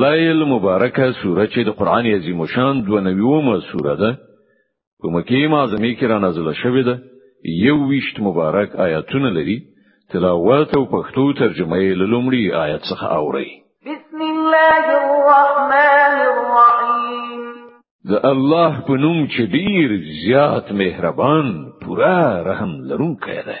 لیل مبارکه سوره چې د قران عظیم شان 29مه سوره ده په مکه معظمه کې را نازله شوې ده یو ویشت مبارک آیاتونه لري تلاوت او پښتو ترجمه یې لومړی آیت څخه اوري بسم الله الرحمن الرحیم د الله په نوم چې ډیر زیات مهربان پورا رحم لرونکی دی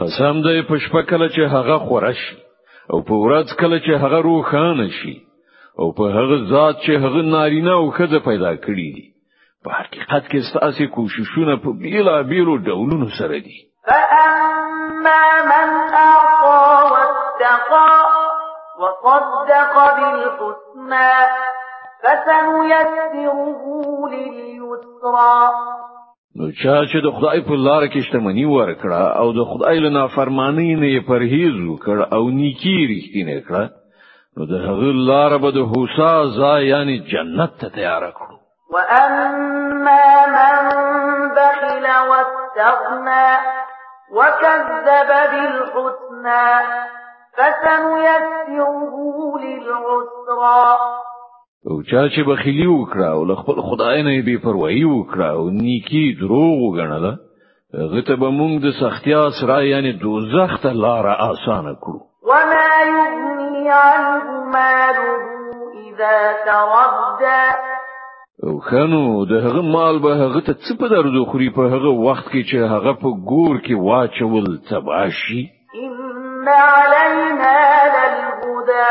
قسم دی په شپه کله چې هغه خورش او په ورځ کله چې هغه روخانه شي او په هغه ذات چې هغه نارینه او خزه پیدا کړی دي په حقیقت کې ستاسو کوششونه په بیلا بیلو ډولونو سره دي فأما من أعطى واتقى وصدق بالحسنى فسنيسره لليسرى نو چا چې د خدای په لار کې شتمنی ورکړه او د خدای له نافرمانی نه یې پرهیز وکړ او نیکی رښتینه کړه نو د هغه لار به د هوسا ځای یعنی جنت ته تیار کړو واما من بخل واستغنى وكذب بالحسنى فسنيسره للعسرى او چا چې بخیلی وکړه او له خپل خدای نه بي پروايي وکړه او نیکی دروغ وګڼله هغه ته به موږ د سختیا سره یعنی دوزخ ته لار آسانه کړو وما يغني عنه ماله اذا تردى او خنو د هغه مال به هغه ته څه په درد خوري په هغه وخت کې چې هغه په ګور کې واچول تباشي ان علينا للهدى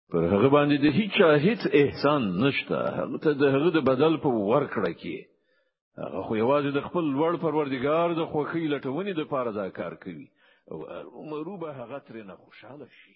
پر هغه باندې د هیڅ هیڅ احسان نشته هغه ته د هغه د بدل په ورکړه کې هغه خو یوازې د خپل لوړ پروردګار د خوخي لټونې د پاره دا کار کوي او عمرو به هغه ترې نه خوشاله شي